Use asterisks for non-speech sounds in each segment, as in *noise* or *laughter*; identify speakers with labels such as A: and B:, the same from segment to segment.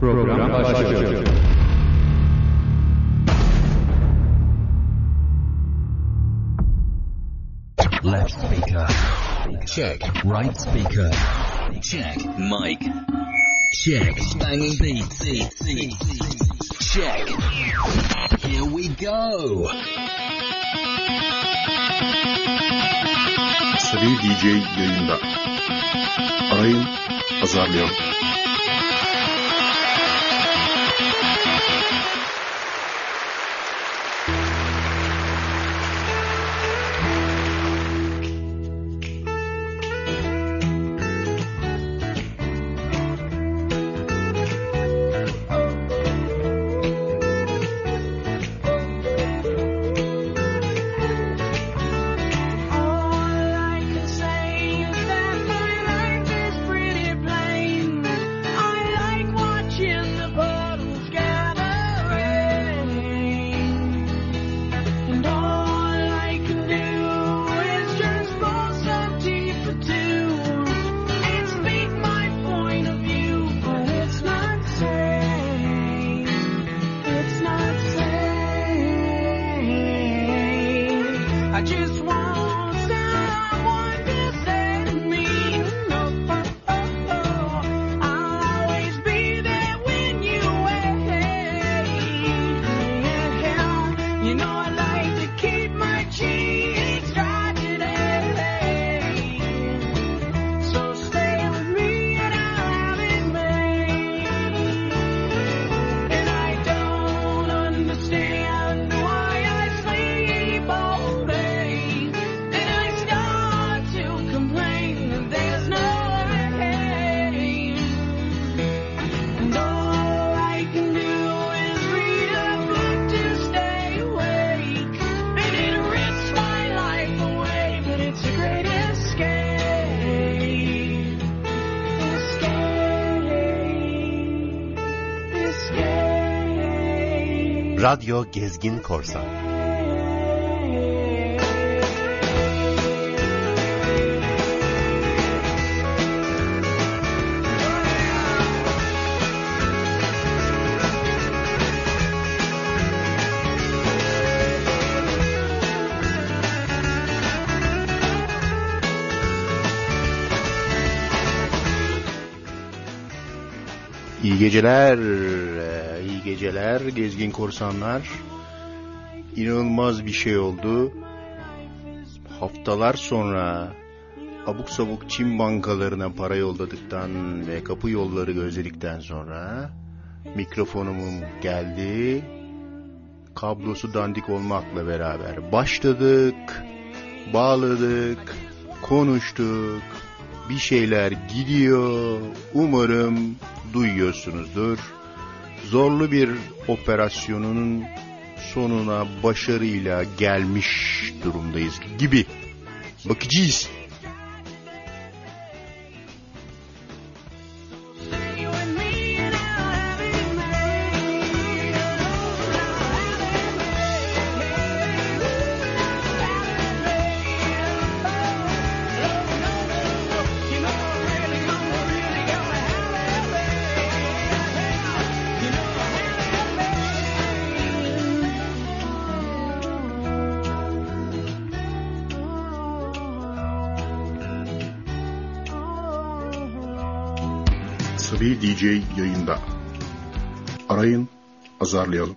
A: Program başlıyor.
B: Left speaker. Check. Right speaker. Check. Mic. Check. Banging beats. Check. Here we go.
C: Sabi DJ yayında. Arayın, azarlayalım.
D: Radyo Gezgin Korsan. İyi geceler, geceler gezgin korsanlar. İnanılmaz bir şey oldu. Haftalar sonra abuk sabuk Çin bankalarına para yolladıktan ve kapı yolları gözledikten sonra mikrofonumum geldi. Kablosu dandik olmakla beraber başladık, bağladık, konuştuk, bir şeyler gidiyor. Umarım duyuyorsunuzdur. Zorlu bir operasyonun sonuna başarıyla gelmiş durumdayız gibi. Bakacağız.
C: Yayında. Arayın, azarlayalım.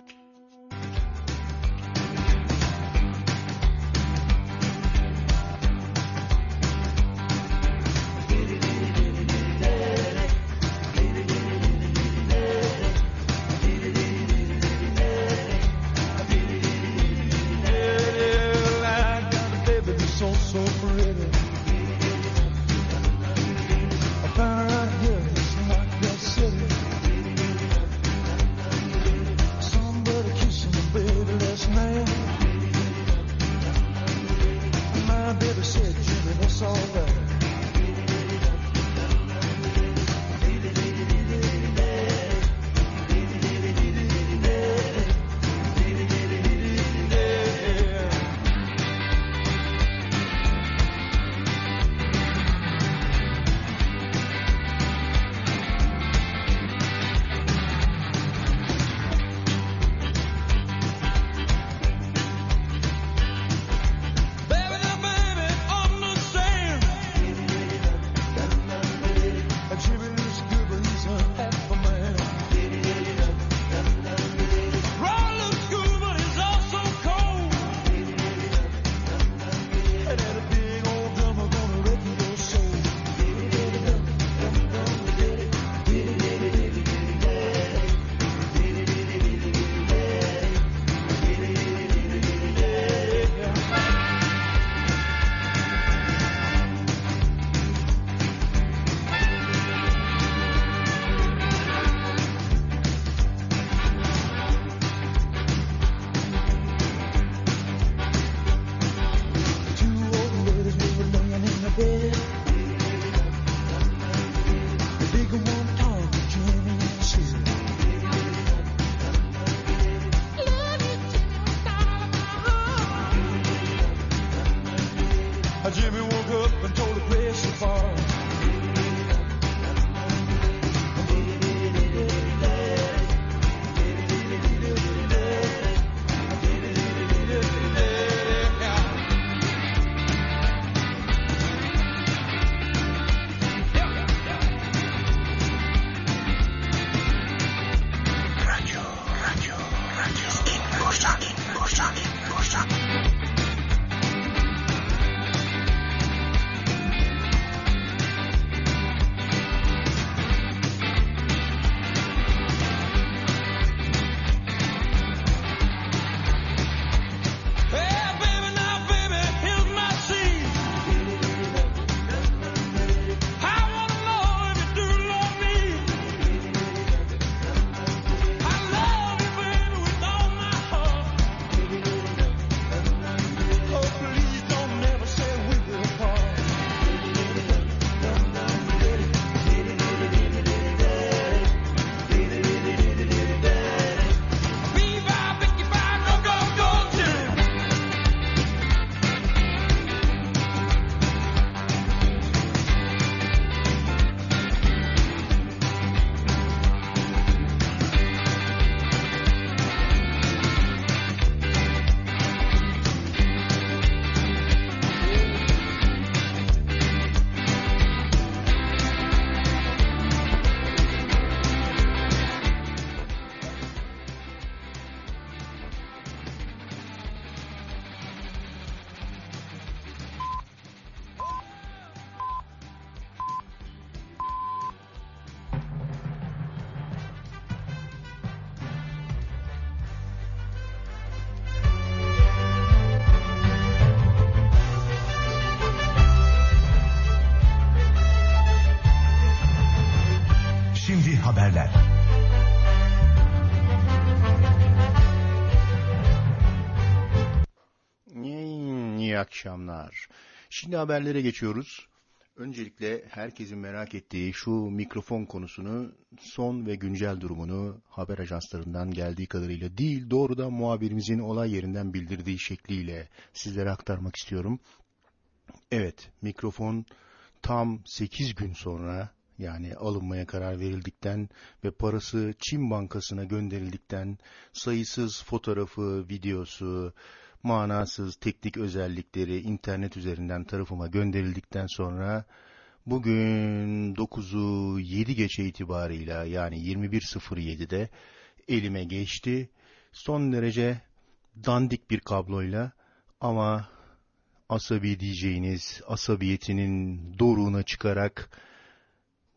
E: Akşamlar. Şimdi haberlere geçiyoruz. Öncelikle herkesin merak ettiği şu mikrofon konusunu, son ve güncel durumunu haber ajanslarından geldiği kadarıyla değil, doğrudan muhabirimizin olay yerinden bildirdiği şekliyle sizlere aktarmak istiyorum. Evet, mikrofon tam 8 gün sonra yani alınmaya karar verildikten ve parası Çin Bankası'na gönderildikten sayısız fotoğrafı, videosu, manasız teknik özellikleri internet üzerinden tarafıma gönderildikten sonra bugün 9'u 7 geçe itibarıyla yani 21.07'de elime geçti. Son derece dandik bir kabloyla ama asabi diyeceğiniz asabiyetinin doruğuna çıkarak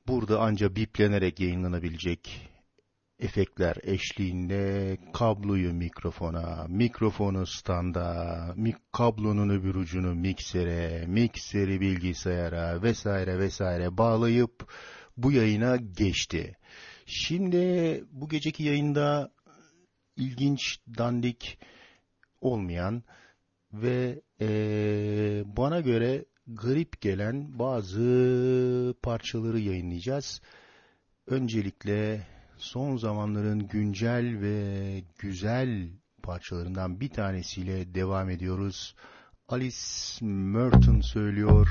E: burada anca biplenerek yayınlanabilecek efektler eşliğinde kabloyu mikrofona, mikrofonu standa, mik kablonun öbür ucunu miksere, mikseri bilgisayara vesaire vesaire bağlayıp bu yayına geçti. Şimdi bu geceki yayında ilginç, dandik olmayan ve ee, bana göre garip gelen bazı parçaları yayınlayacağız. Öncelikle son zamanların güncel ve güzel parçalarından bir tanesiyle devam ediyoruz. Alice Merton söylüyor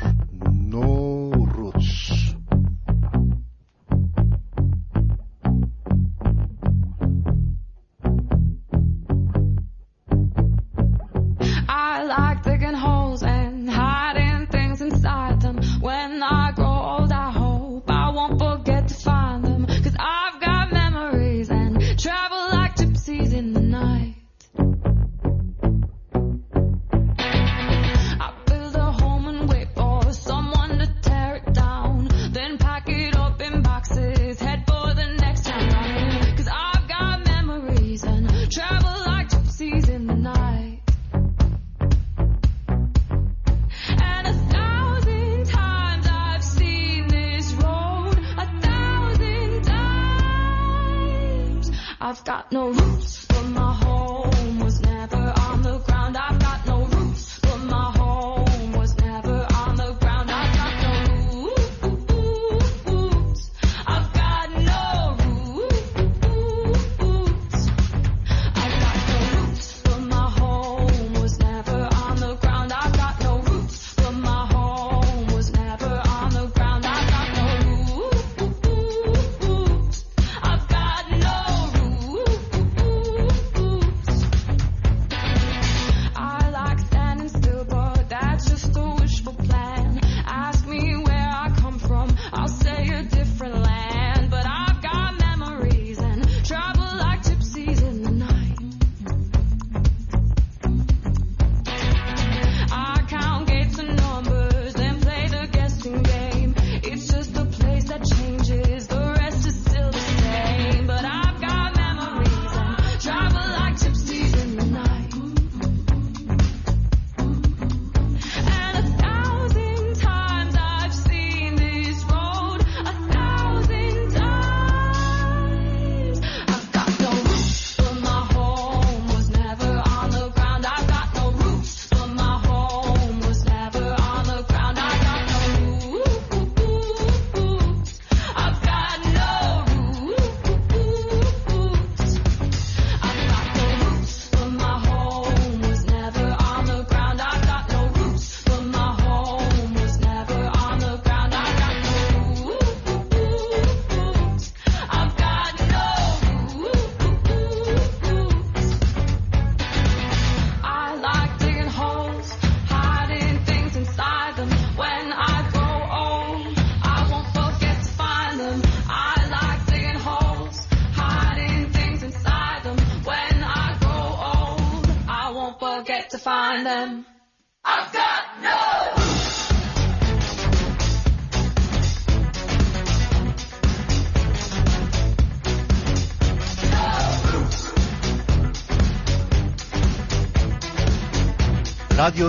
E: No Roots.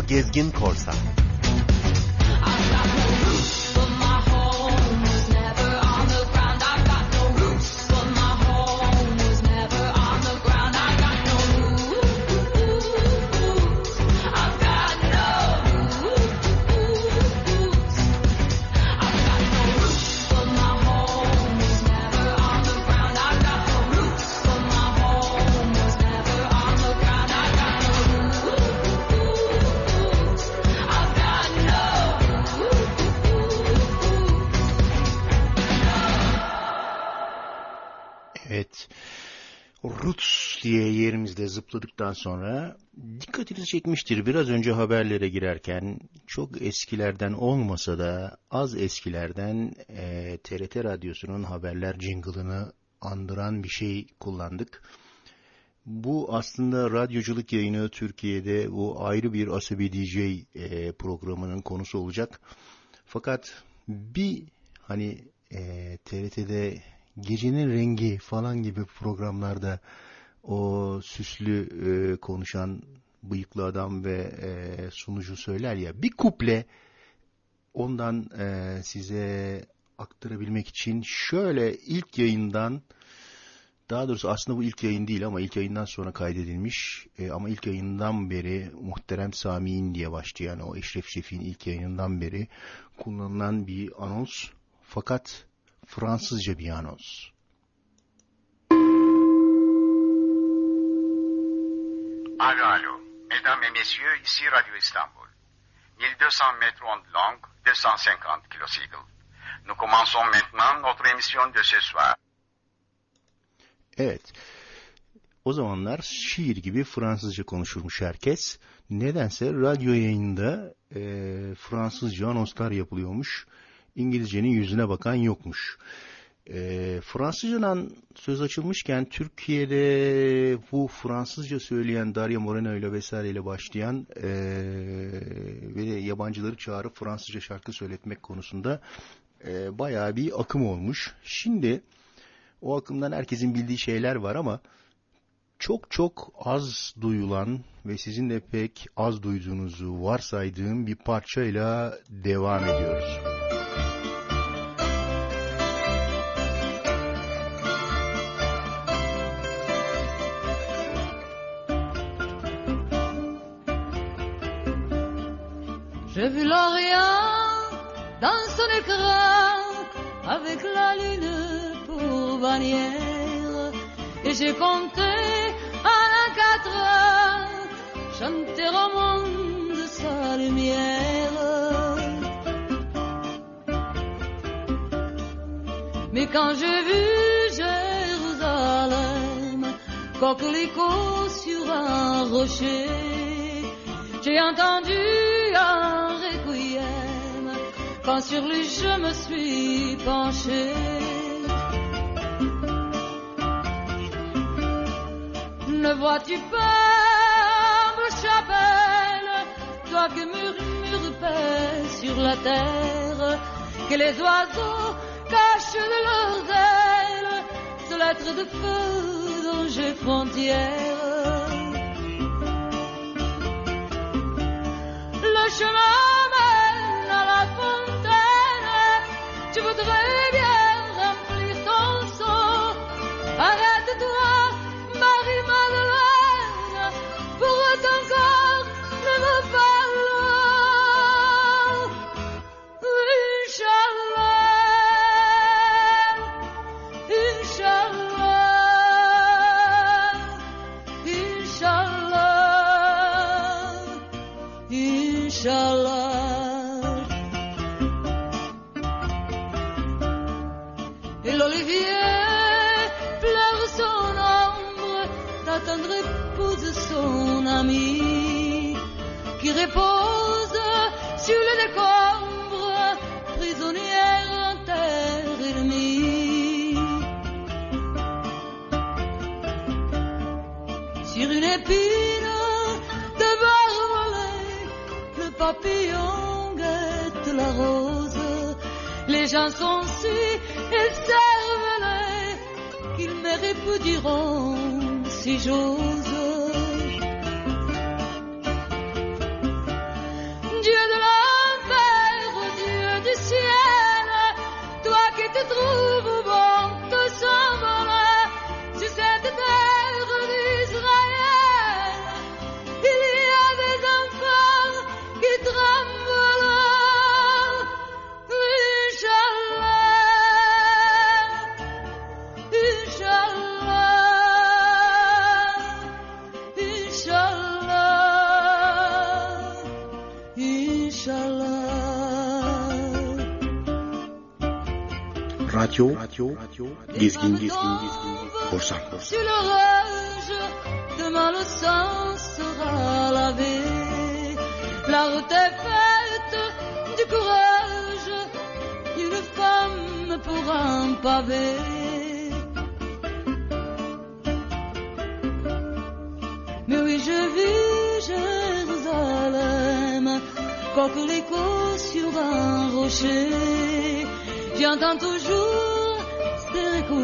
F: Gezgin Korsan.
D: Yerimizde zıpladıktan sonra dikkatinizi çekmiştir. Biraz önce haberlere girerken çok eskilerden olmasa da az eskilerden e, TRT Radyosu'nun haberler jingle'ını andıran bir şey kullandık. Bu aslında radyoculuk yayını Türkiye'de bu ayrı bir Asabi DJ e, programının konusu olacak. Fakat bir hani e, TRT'de Gecenin Rengi falan gibi programlarda o süslü e, konuşan bıyıklı adam ve e, sunucu söyler ya bir kuple ondan e, size aktarabilmek için şöyle ilk yayından daha doğrusu aslında bu ilk yayın değil ama ilk yayından sonra kaydedilmiş e, ama ilk yayından beri Muhterem Sami'in diye başlayan o Eşref Şef'in ilk yayınından beri kullanılan bir anons fakat Fransızca bir anons.
A: Alo, alo. Mesdames et messieurs, ici Radio Istanbul. 1200 mètres ondes longues, 250 kilocycles. Nous commençons maintenant notre émission de ce soir.
D: Evet. O zamanlar şiir gibi Fransızca konuşurmuş herkes. Nedense radyo yayında e, Fransızca anonslar yapılıyormuş. İngilizcenin yüzüne bakan yokmuş. E, Fransızcadan söz açılmışken Türkiye'de bu Fransızca söyleyen Daria Moreno ile vesaireyle başlayan e, ve yabancıları çağırıp Fransızca şarkı söyletmek konusunda e, bayağı bir akım olmuş. Şimdi o akımdan herkesin bildiği şeyler var ama çok çok az duyulan ve sizin de pek az duyduğunuzu varsaydığım bir parçayla devam ediyoruz.
G: Dans son écran avec la lune pour bannière et j'ai compté en quatre heures chanter au monde sa lumière. Mais quand j'ai vu Jérusalem, coquelicot sur un rocher, j'ai entendu un quand sur lui je me suis penché. Ne vois-tu pas, me chapelle, toi que murmure paix sur la terre, que les oiseaux cachent de leurs ailes ce lettre de feu dont j'ai frontière. Le chemin vrai sur le décombre, prisonnière en terre ennemie. Sur une épine de barbelé, le papillon guette la rose. Les gens sont si écervelés qu'ils me répudieront si j'ose.
C: Gezgin, korsan, korsan.
G: Tu l'orage, demain le sang sera lavé. La route est faite du courage d'une femme pour un pavé. Mais oui, je vis Jérusalem, coquelicot sur un rocher. J'entends toujours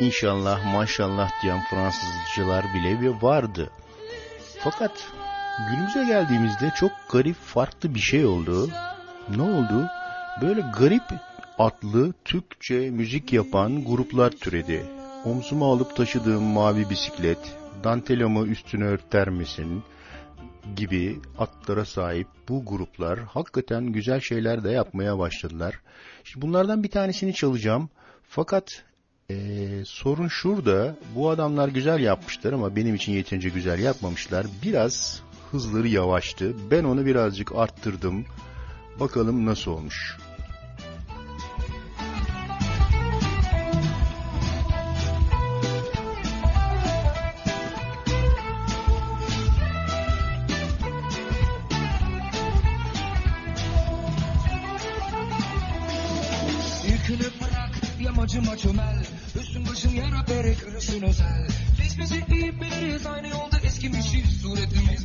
D: İnşallah maşallah diyen Fransızcılar bile vardı. Fakat günümüze geldiğimizde çok garip farklı bir şey oldu. Ne oldu? Böyle garip adlı Türkçe müzik yapan gruplar türedi. Omzuma alıp taşıdığım mavi bisiklet, dantelamı üstüne örter misin gibi atlara sahip bu gruplar hakikaten güzel şeyler de yapmaya başladılar. Şimdi bunlardan bir tanesini çalacağım. Fakat eee, sorun şurada. Bu adamlar güzel yapmışlar ama benim için yeterince güzel yapmamışlar. Biraz hızları yavaştı. Ben onu birazcık arttırdım. Bakalım nasıl olmuş.
H: Yamacıma çömel Üstün başın yara bere özel. Biz bizi iyi biliriz aynı yolda eskimişiz. Suretimiz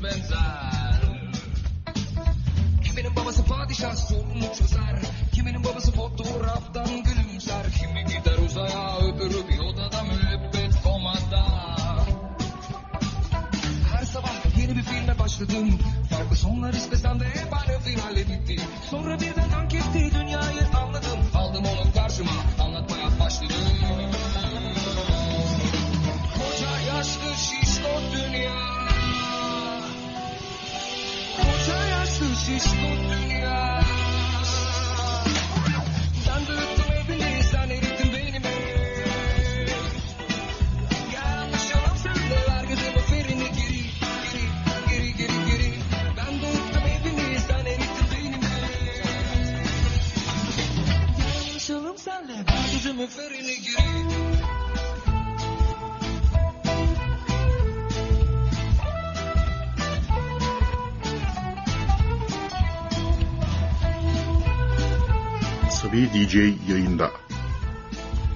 C: DJ yayında.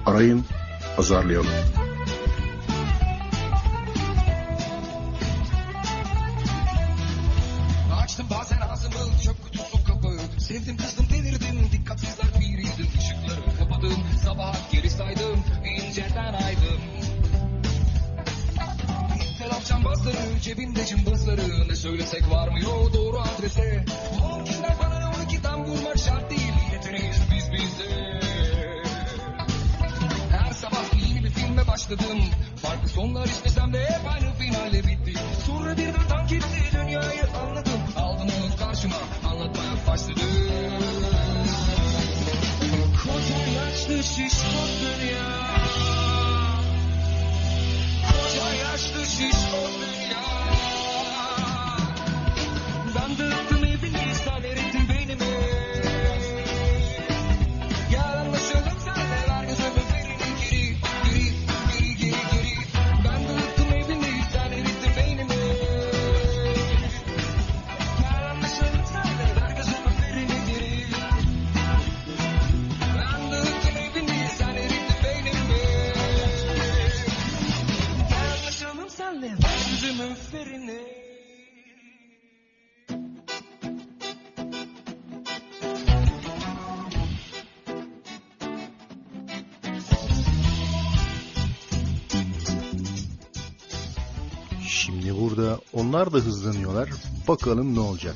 C: Arayın, azarlayalım.
D: Onlar da hızlanıyorlar. Bakalım ne olacak.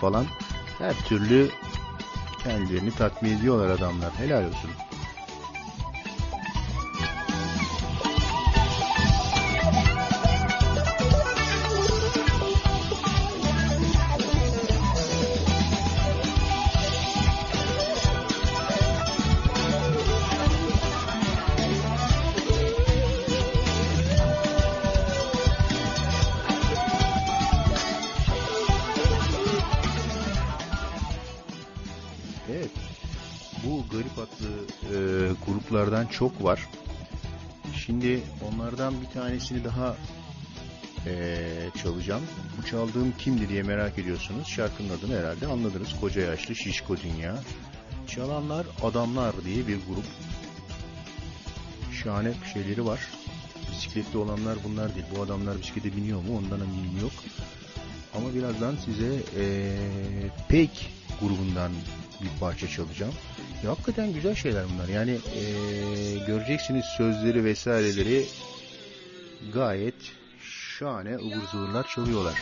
D: Falan her türlü kendilerini tatmin ediyorlar adamlar. Helal olsun. Çok var. Şimdi onlardan bir tanesini daha e, çalacağım. Bu çaldığım kimdi diye merak ediyorsunuz. Şarkının adını herhalde anladınız. Koca yaşlı şişko dünya. Çalanlar Adamlar diye bir grup. Şahane şeyleri var. Bisikletli olanlar bunlar değil. Bu adamlar bisiklete biniyor mu ondan eminim yok. Ama birazdan size eee Pek grubundan bir parça çalacağım. Ya, hakikaten güzel şeyler bunlar. Yani eee, göreceksiniz sözleri vesaireleri gayet şahane ıvır zıvırlar çalıyorlar.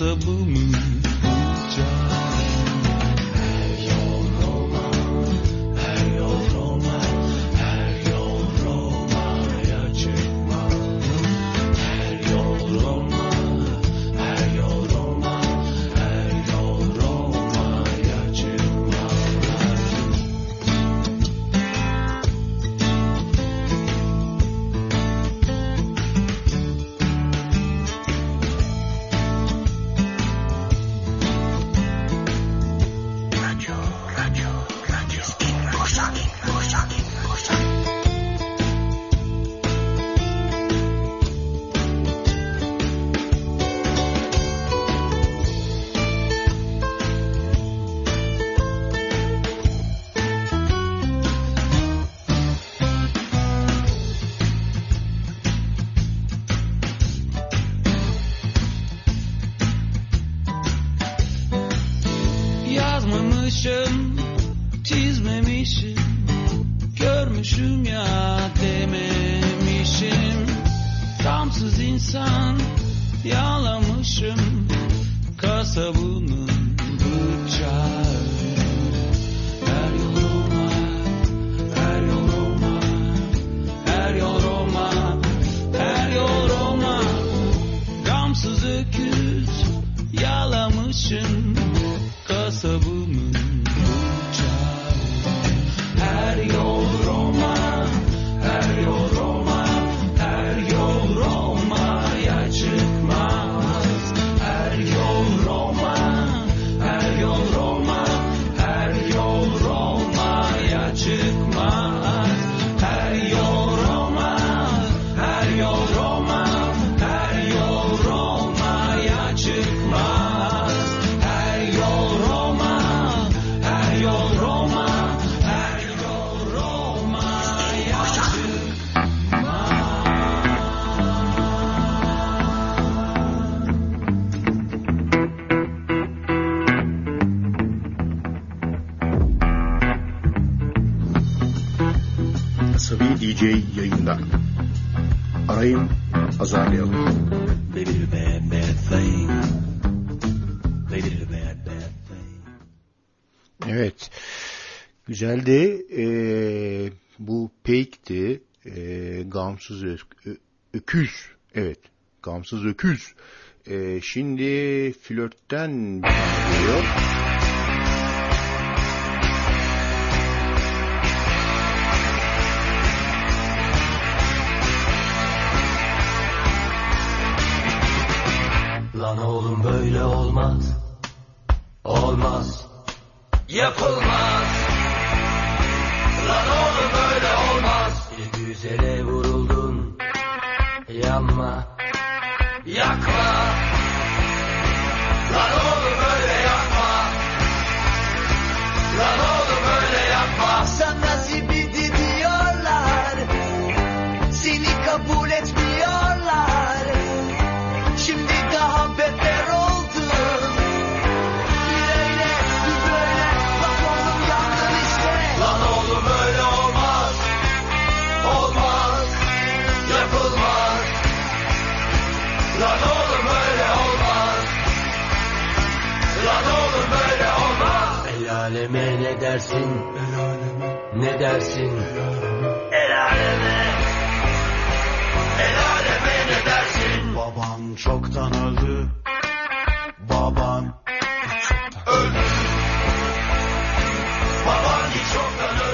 I: possible moon.
D: DJ yayında. Arayın, azarlayalım.
B: Baby did a bad, bad thing. Baby did a bad, bad thing.
D: Evet. Güzeldi. Ee, bu Peyk'ti. Ee, gamsız ö- öküz. Evet. Gamsız öküz. Ee, şimdi flörtten geliyor.
J: Böyle olmaz. Olmaz. Yapılmaz. Lan oğlum böyle olmaz. Bir güzele vuruldun. Yanma. Yakma. Lan oğlum böyle dersin? El aleme. Ne dersin? El aleme. El aleme ne dersin?
C: Baban çoktan öldü. Baban
J: Öldü. Baban hiç çoktan öldü.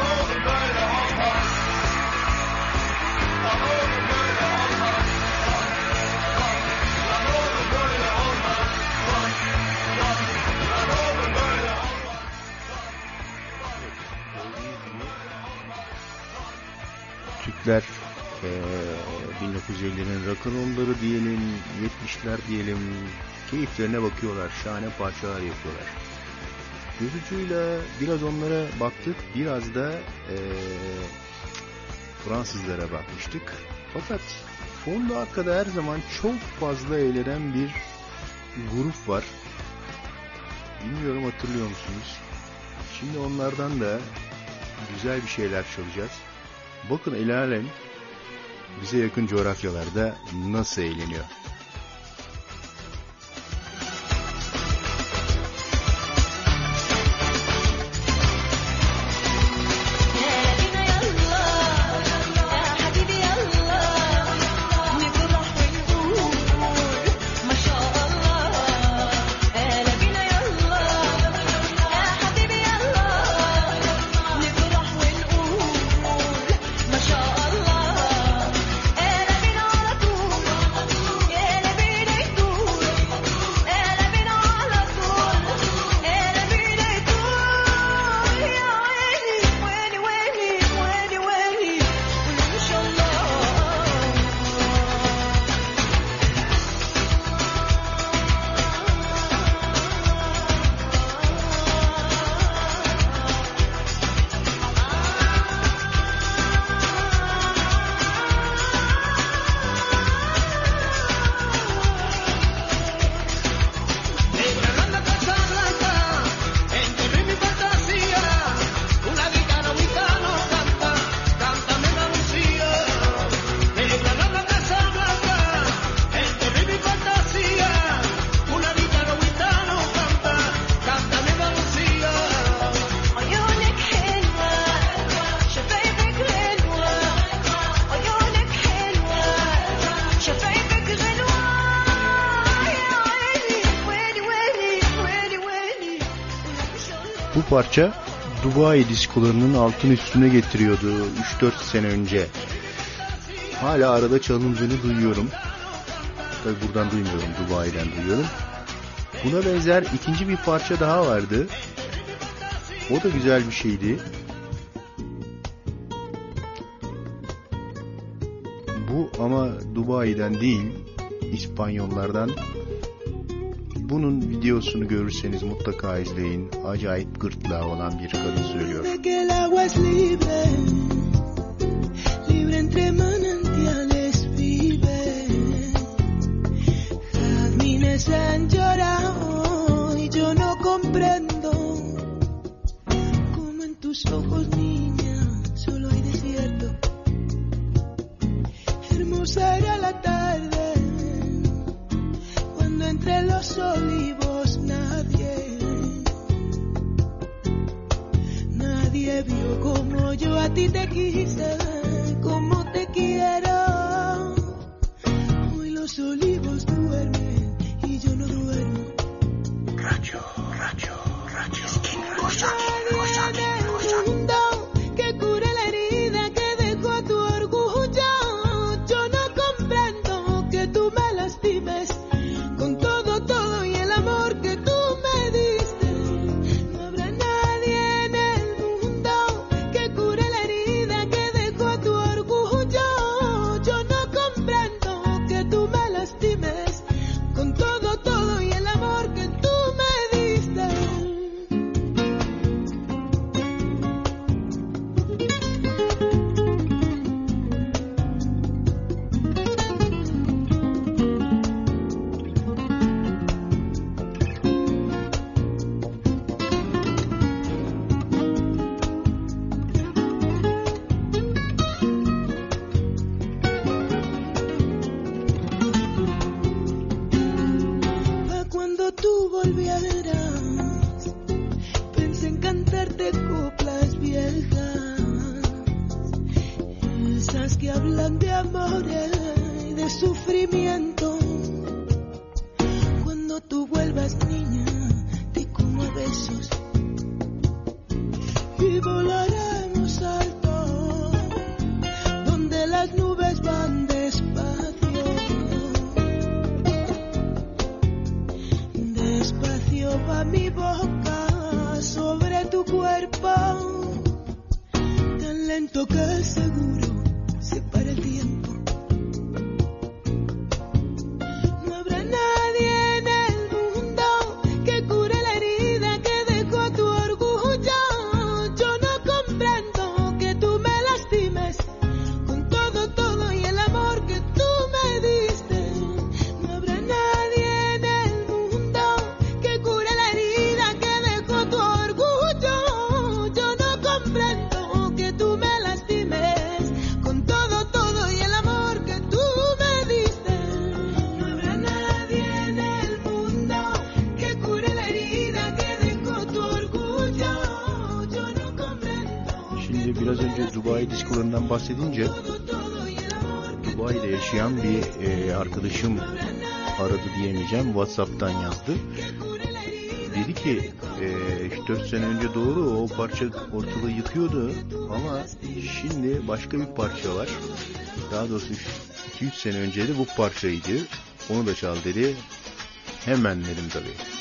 J: Oğlum
I: böyle
J: olmaz.
D: Türkler eee 1950'lerin rock'n'roll'ları diyelim, 70'ler diyelim, keyiflerine bakıyorlar, şahane parçalar yapıyorlar. Göz ucuyla biraz onlara baktık, biraz da eee, Fransızlara bakmıştık. Fakat fonda arkada her zaman çok fazla eğlenen bir grup var. Bilmiyorum hatırlıyor musunuz? Şimdi onlardan da güzel bir şeyler çalacağız. Bakın alem bize yakın coğrafyalarda nasıl eğleniyor. Parça Dubai diskolarının altın üstüne getiriyordu 3-4 sene önce. Hala arada çalındığını duyuyorum. Tabi buradan duymuyorum, Dubai'den duyuyorum. Buna benzer ikinci bir parça daha vardı. O da güzel bir şeydi. Bu ama Dubai'den değil, İspanyollardan. Bunun videosunu görürseniz mutlaka izleyin. Acayip gırtlağı olan bir kadın söylüyor.
K: ojos, niña, solo hay desierto. Hermosa era la tarde los olivos nadie Nadie vio como yo a ti te quise, como te quiero. Hoy los olivos duermen y yo no duermo.
B: Rayo, rayo, rayo.
K: Nadie
D: aradı diyemeyeceğim. Whatsapp'tan yazdı. Dedi ki e, 4 sene önce doğru o parça ortalığı yıkıyordu ama şimdi başka bir parça var. Daha doğrusu 2-3 sene önce de bu parçaydı. Onu da çal dedi. Hemen dedim tabii.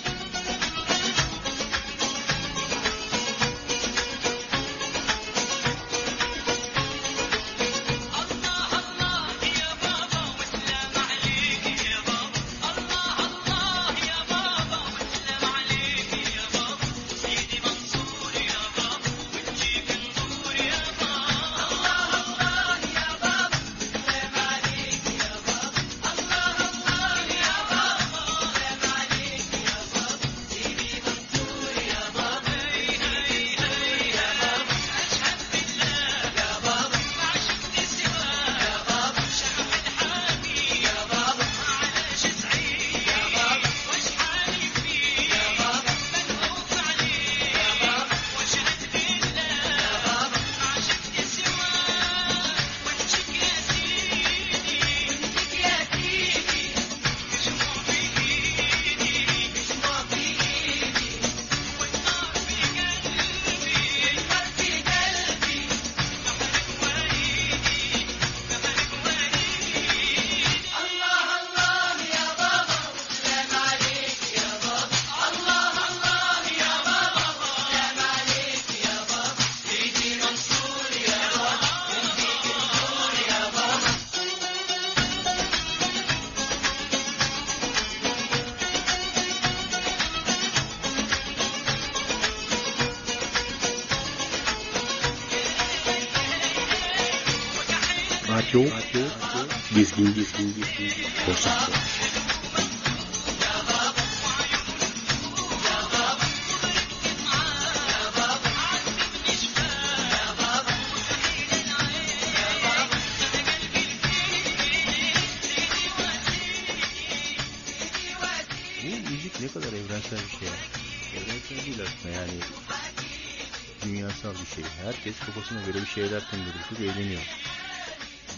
D: Kafasına göre bir eğleniyor.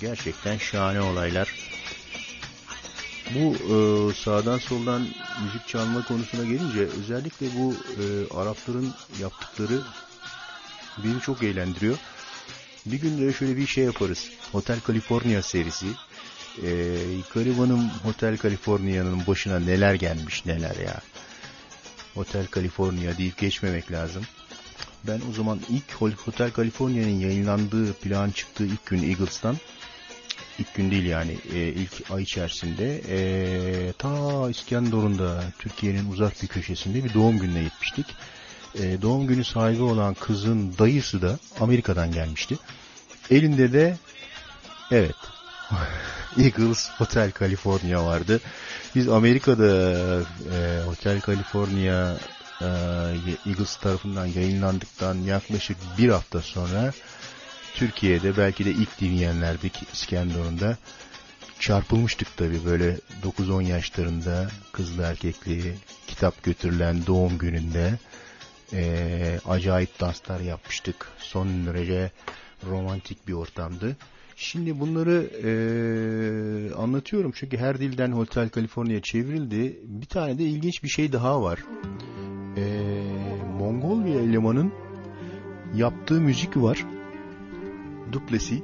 D: Gerçekten şahane olaylar. Bu e, sağdan soldan müzik çalma konusuna gelince özellikle bu e, Arapların yaptıkları beni çok eğlendiriyor. Bir gün de şöyle bir şey yaparız. Hotel California serisi. E, garibanım Hotel California'nın başına neler gelmiş neler ya. Hotel California deyip geçmemek lazım. Ben o zaman ilk Hotel California'nın yayınlandığı plan çıktığı ilk gün Eagles'tan ilk gün değil yani e, ilk ay içerisinde e, ta İskenderun'da Türkiye'nin uzak bir köşesinde bir doğum gününe gitmiştik. E, doğum günü sahibi olan kızın dayısı da Amerika'dan gelmişti. Elinde de evet *laughs* Eagles Hotel California vardı. Biz Amerika'da Hotel California e, Eagles tarafından yayınlandıktan yaklaşık bir hafta sonra Türkiye'de belki de ilk dinleyenlerdik İskenderun'da. Çarpılmıştık tabii böyle 9-10 yaşlarında kızlı erkekli kitap götürülen doğum gününde e, acayip danslar yapmıştık. Son derece romantik bir ortamdı. Şimdi bunları e, anlatıyorum çünkü her dilden Hotel California çevrildi. Bir tane de ilginç bir şey daha var. Mongol bir elemanın yaptığı müzik var. Duplesi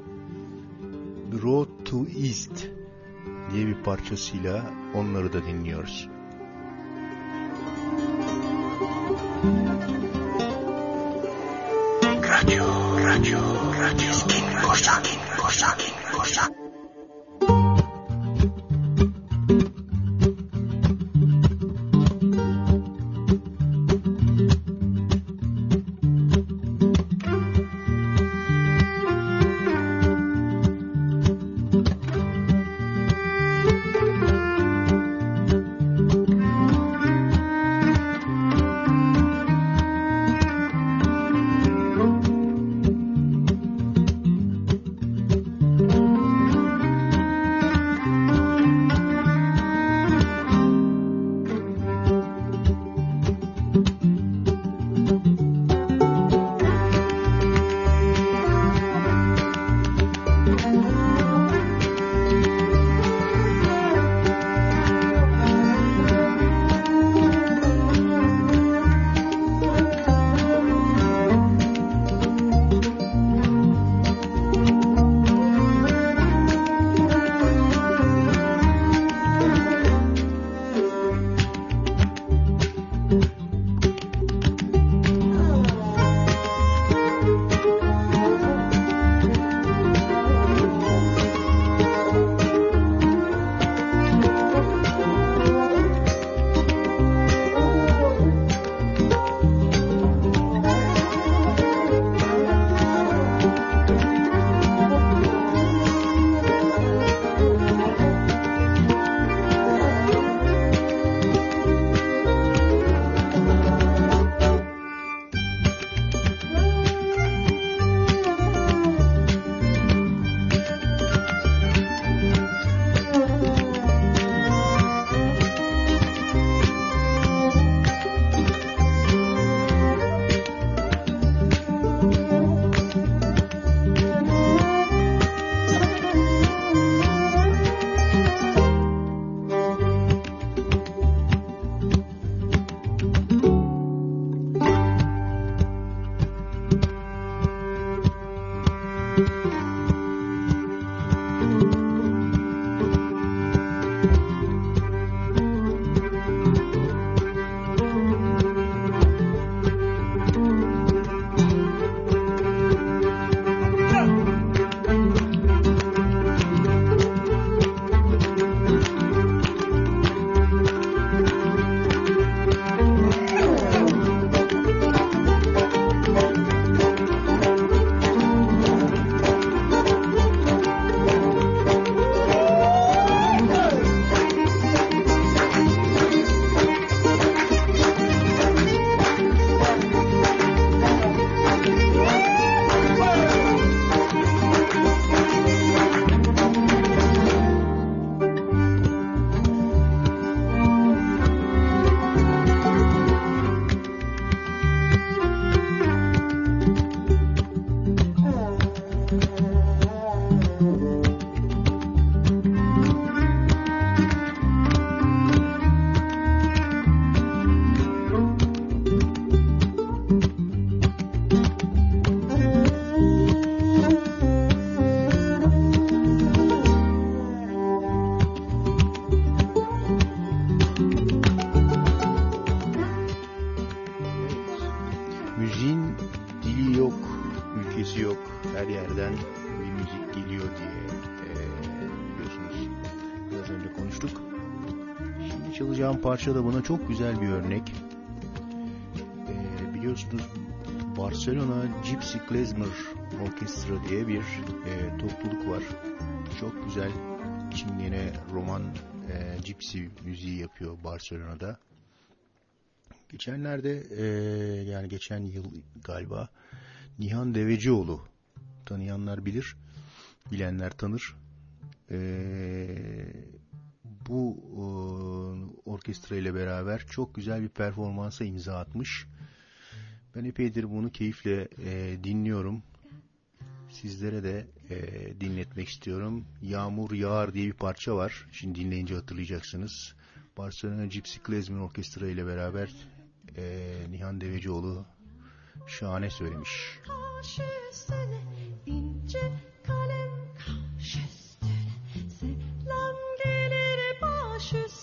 D: Road to East diye bir parçasıyla onları da dinliyoruz.
C: Radyo Radyo Radyo Gezgin Korsan Korsan
D: parça da buna çok güzel bir örnek. Ee, biliyorsunuz Barcelona Gypsy Klezmer Orkestra diye bir e, topluluk var. Çok güzel çingene roman e, gypsy müziği yapıyor Barcelona'da. Geçenlerde e, yani geçen yıl galiba Nihan Devecioğlu tanıyanlar bilir, bilenler tanır. E, bu e, orkestra ile beraber çok güzel bir performansa imza atmış. Ben epeydir bunu keyifle e, dinliyorum. Sizlere de e, dinletmek istiyorum. Yağmur Yağar diye bir parça var. Şimdi dinleyince hatırlayacaksınız. Barcelona Gypsy Klezmer Orkestra ile beraber e, Nihan Devecioğlu şahane söylemiş.
G: Kaş üstüne ince kalem kaş
J: 我
D: 是。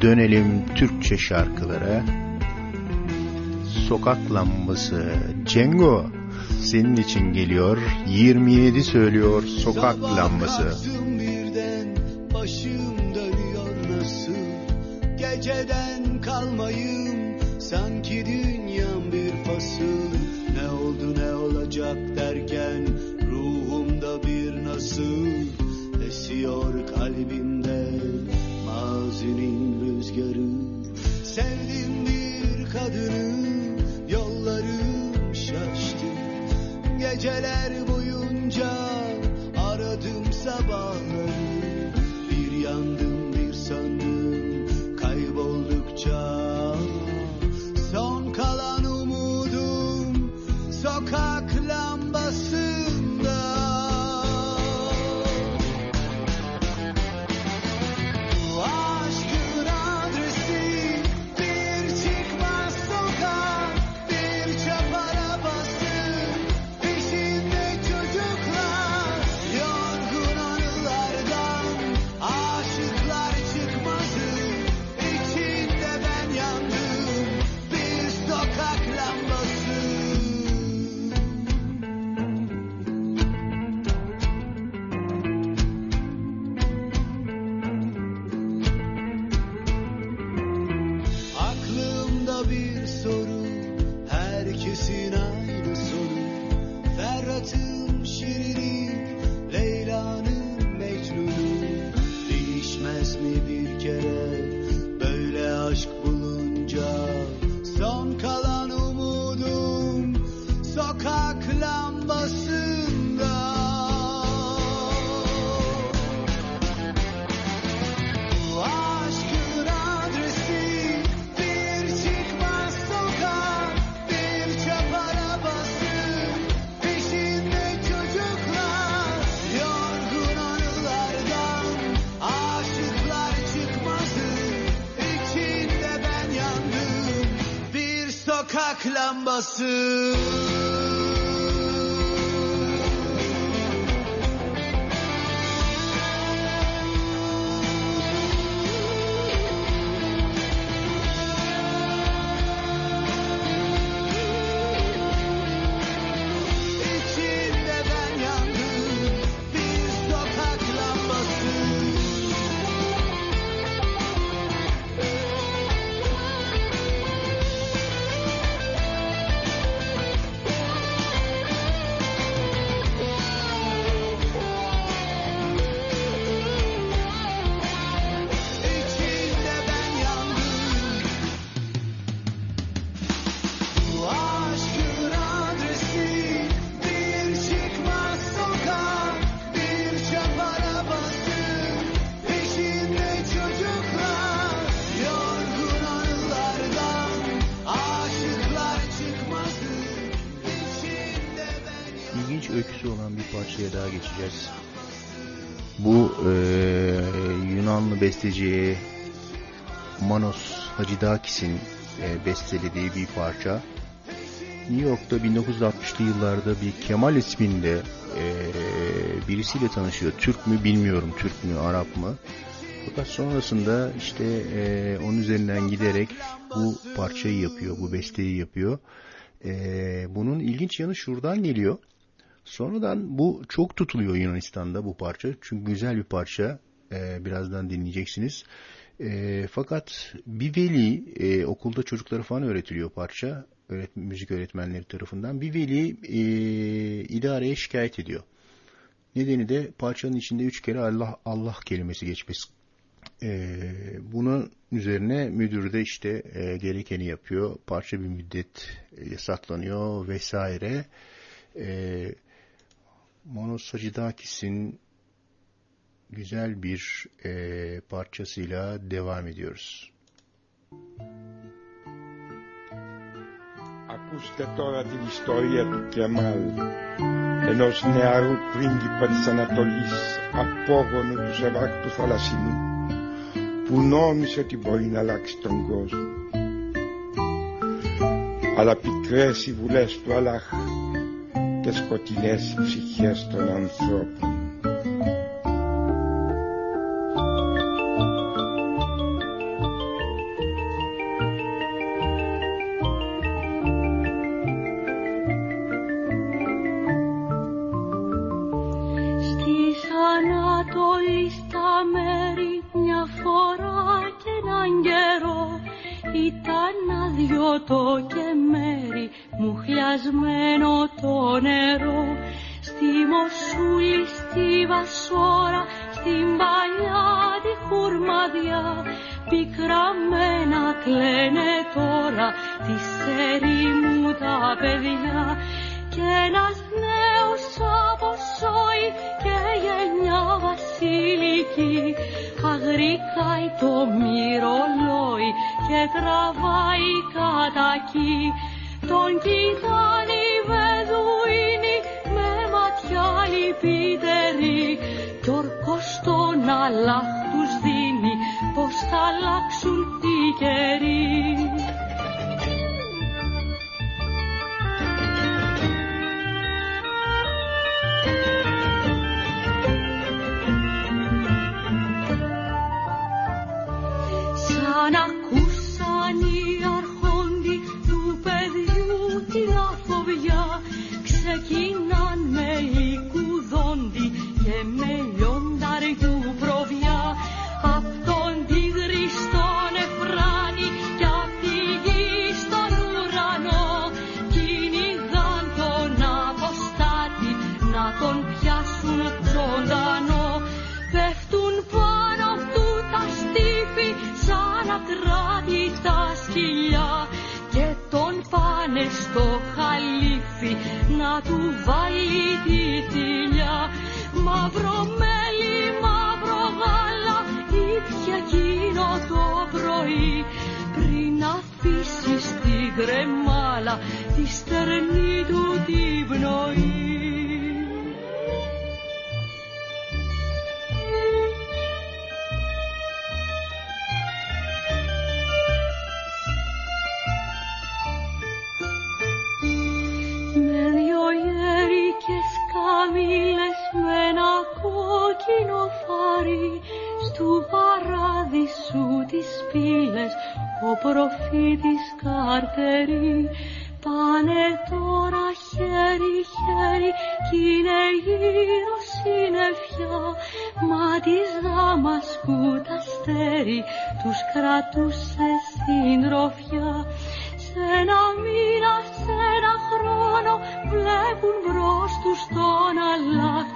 D: dönelim Türkçe şarkılara. Sokak lambası Cengo senin için geliyor. 27 söylüyor sokak lambası.
L: Kadını yollarım şaştı. Geceler boyunca
D: parçaya daha geçeceğiz. Bu eee, Yunanlı besteci Manos Hacıdakis'in eee, bestelediği bir parça. New York'ta 1960'lı yıllarda bir Kemal isminde eee, birisiyle tanışıyor. Türk mü bilmiyorum, Türk mü, Arap mı? Fakat sonrasında işte eee, onun üzerinden giderek bu parçayı yapıyor, bu besteyi yapıyor. Eee, bunun ilginç yanı şuradan geliyor. Sonradan bu çok tutuluyor Yunanistan'da bu parça. Çünkü güzel bir parça. Ee, birazdan dinleyeceksiniz. Ee, fakat bir veli e, okulda çocuklara falan öğretiliyor parça. Öğret, müzik öğretmenleri tarafından. Bir veli e, idareye şikayet ediyor. Nedeni de parçanın içinde üç kere Allah Allah kelimesi geçmesi. Ee, bunun üzerine müdür de işte e, gerekeni yapıyor. Parça bir müddet e, yasaklanıyor vesaire. Ee, Manos Hacıdakis'in güzel bir e, parçasıyla devam ediyoruz.
M: Ακούστε τώρα την ιστορία του Κεμάλ, ενός νεαρού πρίγκιπα της Ανατολής, απόγονου του Σεβάκ του Θαλασσινού, που νόμισε ότι μπορεί να αλλάξει τον κόσμο. Αλλά πικρές οι βουλές του Αλλάχ και σκοτεινές οι ψυχές των ανθρώπων.
G: Ήταν άδειο το και μέρη μου χλιασμένο το νερό. Στη Μοσούλη, στη Βασόρα, στην παλιά τη χουρμαδιά. Πικραμένα κλαίνε τώρα τη μου τα παιδιά. Και ένας νέος αποσόει και γενιά βασιλική αγρικάει το μυρολόι και τραβάει κατακί τον κοιτάνε οι βεδουίνοι με ματιά λυπητερή κι ορκός τον Αλλάχ τους δίνει πως θα αλλάξουν οι καιροί. Μαύρο μέλι, μαύρο γάλα ήπια εκείνο το πρωί πριν αφήσεις στην κρεμάλα τη στερνή του την πνοή. με δυο γέρικες καμήλες με ένα κόκκινο φάρι στου παράδεισου τις πύλες. Ο προφήτης καρτερή πάνε τώρα χέρι χέρι κι είναι γύρω συννεφιά. Μα της Δαμασκού τα αστέρι τους κρατούσε συντροφιά. Σε ένα μήνα, σε ένα χρόνο βλέπουν μπρος τους τον Αλλάχ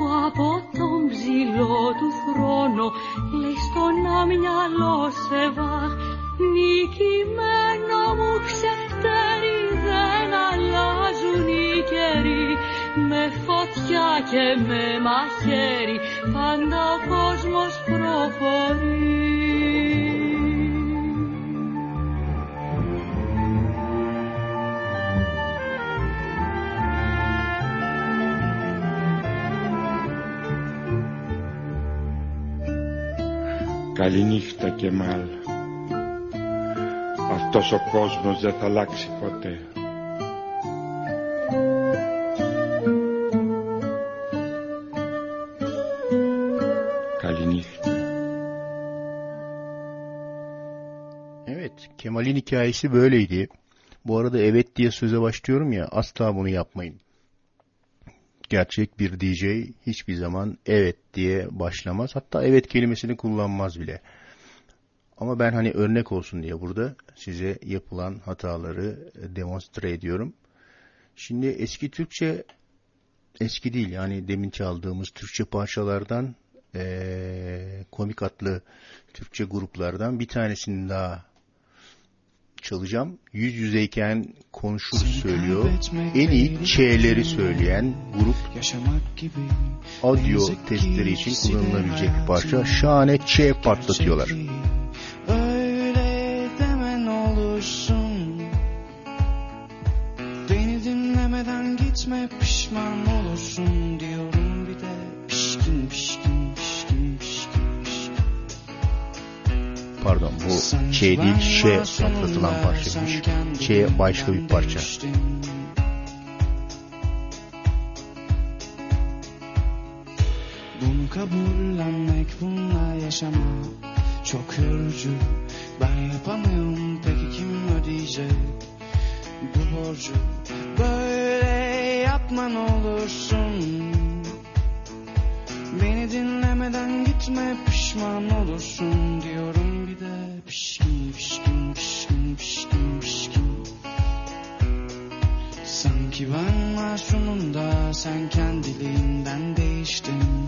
G: που από τον ψηλό του θρόνο λέει στον αμυαλό σε βάχ νικημένο μου ξεφτέρι δεν αλλάζουν οι καιροί. Με φωτιά και με μαχαίρι πάντα ο κόσμος προχωρεί
M: Καληνύχτα Κεμάλ. Αυτός ο κόσμος δεν θα αλλάξει ποτέ. Καληνύχta.
D: Evet, Kemal'in hikayesi böyleydi. Bu arada evet diye söze başlıyorum ya, asla bunu yapmayın. Gerçek bir DJ hiçbir zaman evet diye başlamaz. Hatta evet kelimesini kullanmaz bile. Ama ben hani örnek olsun diye burada size yapılan hataları demonstre ediyorum. Şimdi eski Türkçe eski değil yani demin çaldığımız Türkçe parçalardan eee, komik adlı Türkçe gruplardan bir tanesini daha çalacağım. Yüz yüzeyken konuşur söylüyor. En iyi Ç'leri söyleyen grup audio testleri için kullanılabilecek bir parça. Şahane Ç patlatıyorlar.
N: Öyle demen olursun Beni dinlemeden gitme pişman olursun
D: Pardon bu Ç değil Ş patlatılan parçaymış. Ç başka bir parça.
N: Bunu kabullenmek bununla yaşamak çok yorucu Ben yapamıyorum peki kim ödeyecek bu borcu Böyle yapman olursun Beni dinlemeden gitme pişman olursun diyorum bir de. Pişkin pişkin pişkin pişkin pişkin. Sanki ben masumum da sen kendiliğinden değiştin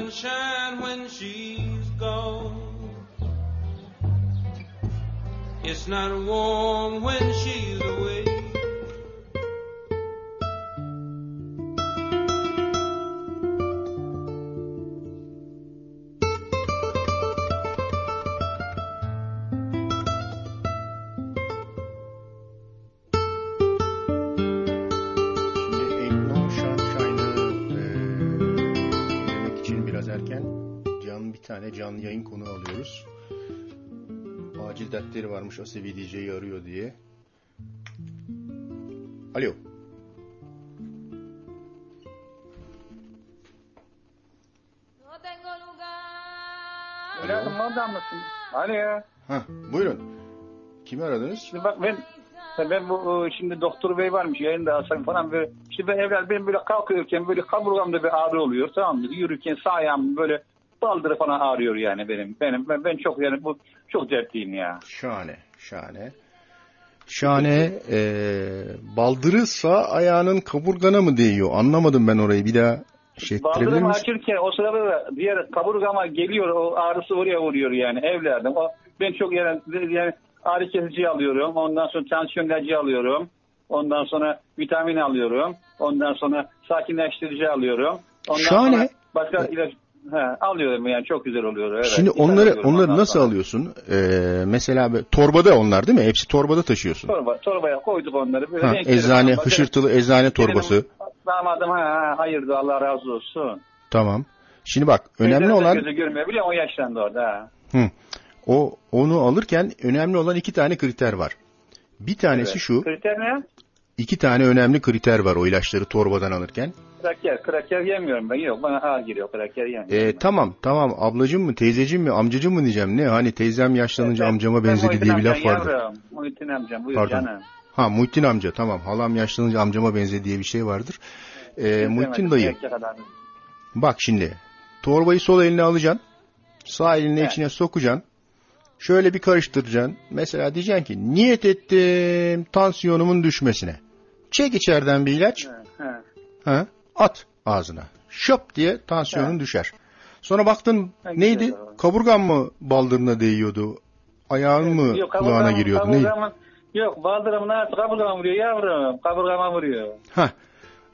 O: sunshine when she's gone. It's not warm
D: canlı yayın konu alıyoruz. Acil dertleri varmış Asevi DJ'yi arıyor diye. Alo.
P: Evladım oradan mısın? Alo.
D: Hah, buyurun. Kimi aradınız?
P: Şimdi bak ben ben bu e, şimdi doktor bey varmış yayında Hasan falan böyle işte ben evlat benim böyle kalkıyorken böyle kaburgamda bir ağrı oluyor tamam mı? Yürürken sağ ayağım böyle baldırı falan ağrıyor yani benim. Benim ben, ben çok yani bu çok dertliyim ya.
D: Şahane, şahane. Şahane, e, baldırı sağ ayağının kaburgana mı değiyor? Anlamadım ben orayı. Bir daha şey misin?
P: açırken o sırada da diğer kaburgama geliyor o ağrısı oraya vuruyor yani evladım. O, ben çok yani, yani ağrı kesici alıyorum. Ondan sonra tansiyon ilacı alıyorum. Ondan sonra vitamin alıyorum. Ondan sonra sakinleştirici alıyorum. Ondan
D: Şahane.
P: sonra başka ilaç he, alıyorum yani çok güzel oluyor. Evet.
D: Şimdi onları onları nasıl
P: sonra.
D: alıyorsun? Ee, mesela böyle torbada onlar değil mi? Hepsi torbada taşıyorsun.
P: Torba, torbaya koyduk onları. Böyle
D: Ha, eczane,
P: falan.
D: hışırtılı eczane torbası.
P: Benim Damadım ha, ha, hayırdır Allah razı olsun.
D: Tamam. Şimdi bak önemli
P: Gözleri
D: olan
P: Gözü görmüyor musun? o yaşlandı orada. Ha.
D: hı, o onu alırken önemli olan iki tane kriter var. Bir tanesi
P: Evet.
D: şu.
P: Kriter ne?
D: İki tane önemli kriter var o ilaçları torbadan alırken.
P: Kraker. Kraker yemiyorum ben. Yok bana ağır giriyor. Kraker yemiyorum.
D: Ee, tamam tamam ablacım mı teyzecim mi amcacım mı diyeceğim ne hani teyzem yaşlanınca amcama
P: Ben
D: benzedi
P: Muhittin
D: diye bir laf vardı.
P: Yavrum. Muhittin amcam buyur
D: Pardon.
P: canım.
D: Ha Muhittin amca tamam halam yaşlanınca amcama benzedi diye bir şey vardır. Ee, Muhittin
P: Demedim,
D: dayı
P: erkek adam.
D: bak şimdi torbayı sol eline alacaksın sağ eline
P: Evet.
D: içine sokacaksın şöyle bir karıştıracaksın mesela diyeceksin ki niyet ettim tansiyonumun düşmesine çek içeriden bir ilaç
P: He.
D: ha, at ağzına. Şöp diye tansiyonun düşer. Sonra baktın
P: Ha,
D: neydi?
P: güzel.
D: Kaburgan mı baldırına değiyordu? Ayağın mı
P: Yok,
D: kulağına giriyordu? Neydi?
P: kaburgamın- Yok baldırımın ağrısı kaburgama vuruyor yavrum. Kaburgama vuruyor.
D: Ha.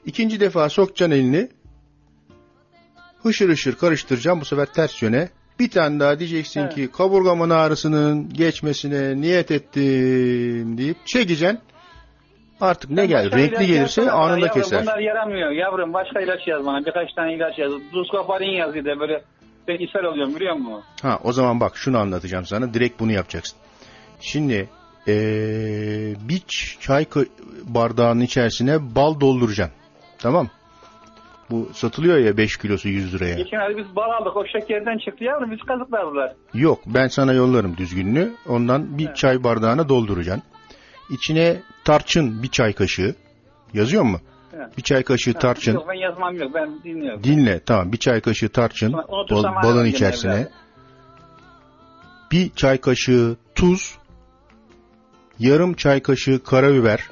D: İkinci defa sokacaksın elini. Hışır hışır karıştıracaksın bu sefer ters yöne. Bir tane daha diyeceksin
P: Evet.
D: ki kaburgamın ağrısının geçmesine niyet ettim deyip çekeceksin. Artık ne gel renkli gelirse anında
P: yavrum,
D: keser.
P: Bunlar yaramıyor yavrum. Başka ilaç yaz bana. Birkaç tane ilaç yaz. Duskoparin yaz de böyle. Ben ishal oluyorum biliyor musun?
D: Ha o zaman bak şunu anlatacağım sana. Direkt bunu yapacaksın. Şimdi ee, bir çay bardağının içerisine bal dolduracaksın. Tamam. Bu satılıyor ya 5 kilosu 100 liraya.
P: Geçen ay biz bal aldık. O şekerden çıktı yavrum. Biz kazıkladılar.
D: Yok ben sana yollarım düzgününü. Ondan bir çay bardağına dolduracaksın. İçine tarçın bir çay kaşığı. Yazıyor mu?
P: Evet.
D: Bir çay kaşığı
P: Ha,
D: tarçın.
P: Yok ben yazmam yok. Ben dinliyorum.
D: Dinle tamam bir çay kaşığı tarçın bal- balın içerisine.
P: gene
D: Bir çay kaşığı tuz. Yarım çay kaşığı karabiber.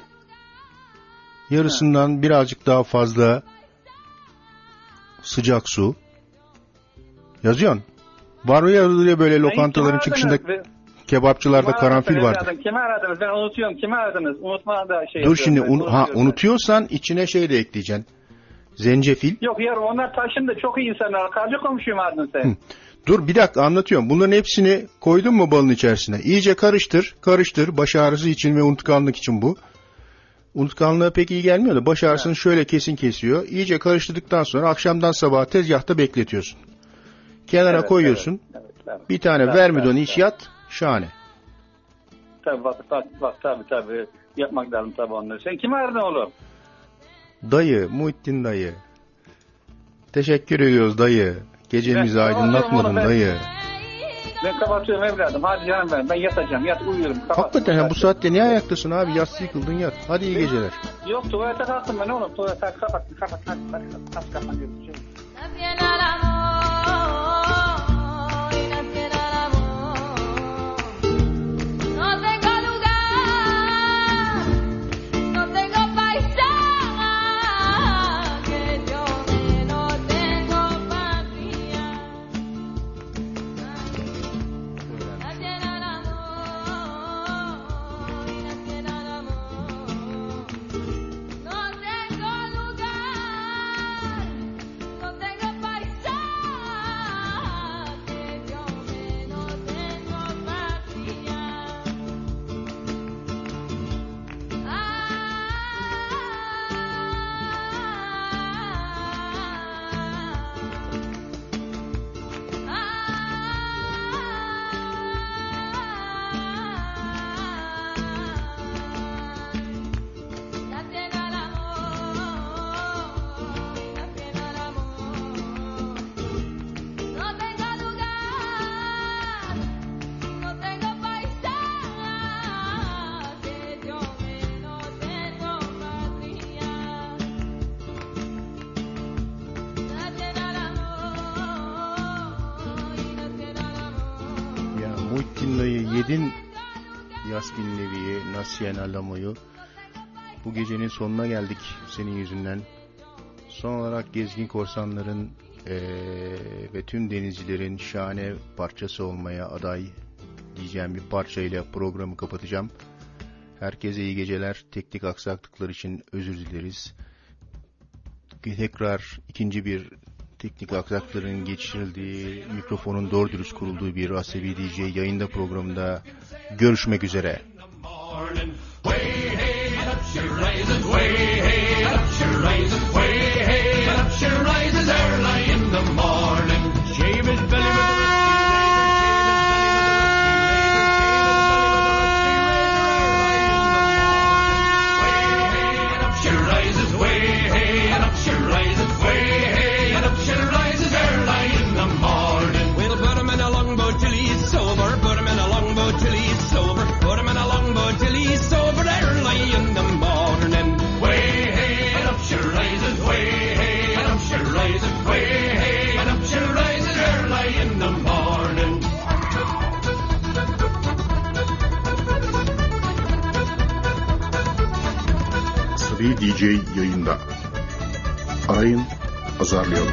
D: Yarısından birazcık daha fazla sıcak su. Yazıyorsun. Var ya ya böyle lokantaların çıkışında kebapçılarda
P: kimi
D: karanfil vardır.
P: evladım? Kimi aradınız? Ben unutuyorum. Kimi aradınız? Unutma da şey
D: Dur şimdi un- ha, unutuyorsan içine şey de ekleyeceksin. Zencefil.
P: Yok yavrum onlar taşındı. Çok iyi insanlar. Karşı komşuyum aradın sen.
D: Hı. Dur bir dakika anlatıyorum. Bunların hepsini koydun mu balın içerisine? İyice karıştır, karıştır. Baş ağrısı için ve unutkanlık için bu. Unutkanlığa pek iyi gelmiyor da baş ağrısını şöyle kesin kesiyor. İyice karıştırdıktan sonra akşamdan sabaha tezgahta bekletiyorsun. Kenara
P: Evet,
D: koyuyorsun.
P: evet, evet, evet.
D: Bir tane
P: Evet,
D: vermidon
P: evet,
D: iç yat. Şahane.
P: Tabii bak, bak tabii tabii. Yapmak lazım tabii onları. Sen kimi aradın oğlum?
D: Dayı, Muhittin dayı. Teşekkür ediyoruz dayı. Gecemizi
P: Ben-
D: aydınlatmadın
P: ben-
D: dayı.
P: Ben kapatıyorum evladım. Hadi canım ben. Ben yatacağım. Yat uyuyorum. Kapat.
D: Hakikaten ya bu saatte niye ayaktasın abi? Yassı yıkıldın yat. Hadi iyi geceler.
P: Yok tuvalete kalktım ben oğlum. Tuvalete kapat. Kapat. Kapat. Hadi, hadi, kapat. Kapat. Görüşürüz.
E: Naciera el amor,
D: Alamo'yu. Bu gecenin sonuna geldik senin yüzünden. Son olarak Gezgin Korsanların eee, ve tüm denizcilerin şahane parçası olmaya aday diyeceğim bir parçayla programı kapatacağım. Herkese iyi geceler. Teknik aksaklıklar için özür dileriz. Tekrar ikinci bir teknik aksakların geçirildiği, mikrofonun doğru dürüst kurulduğu bir Asevi DJ yayında programında görüşmek üzere.
Q: Way hey, up she rises, way hey, up she rises, way
R: DJ yayında. Arayın,
Q: azarlayalım.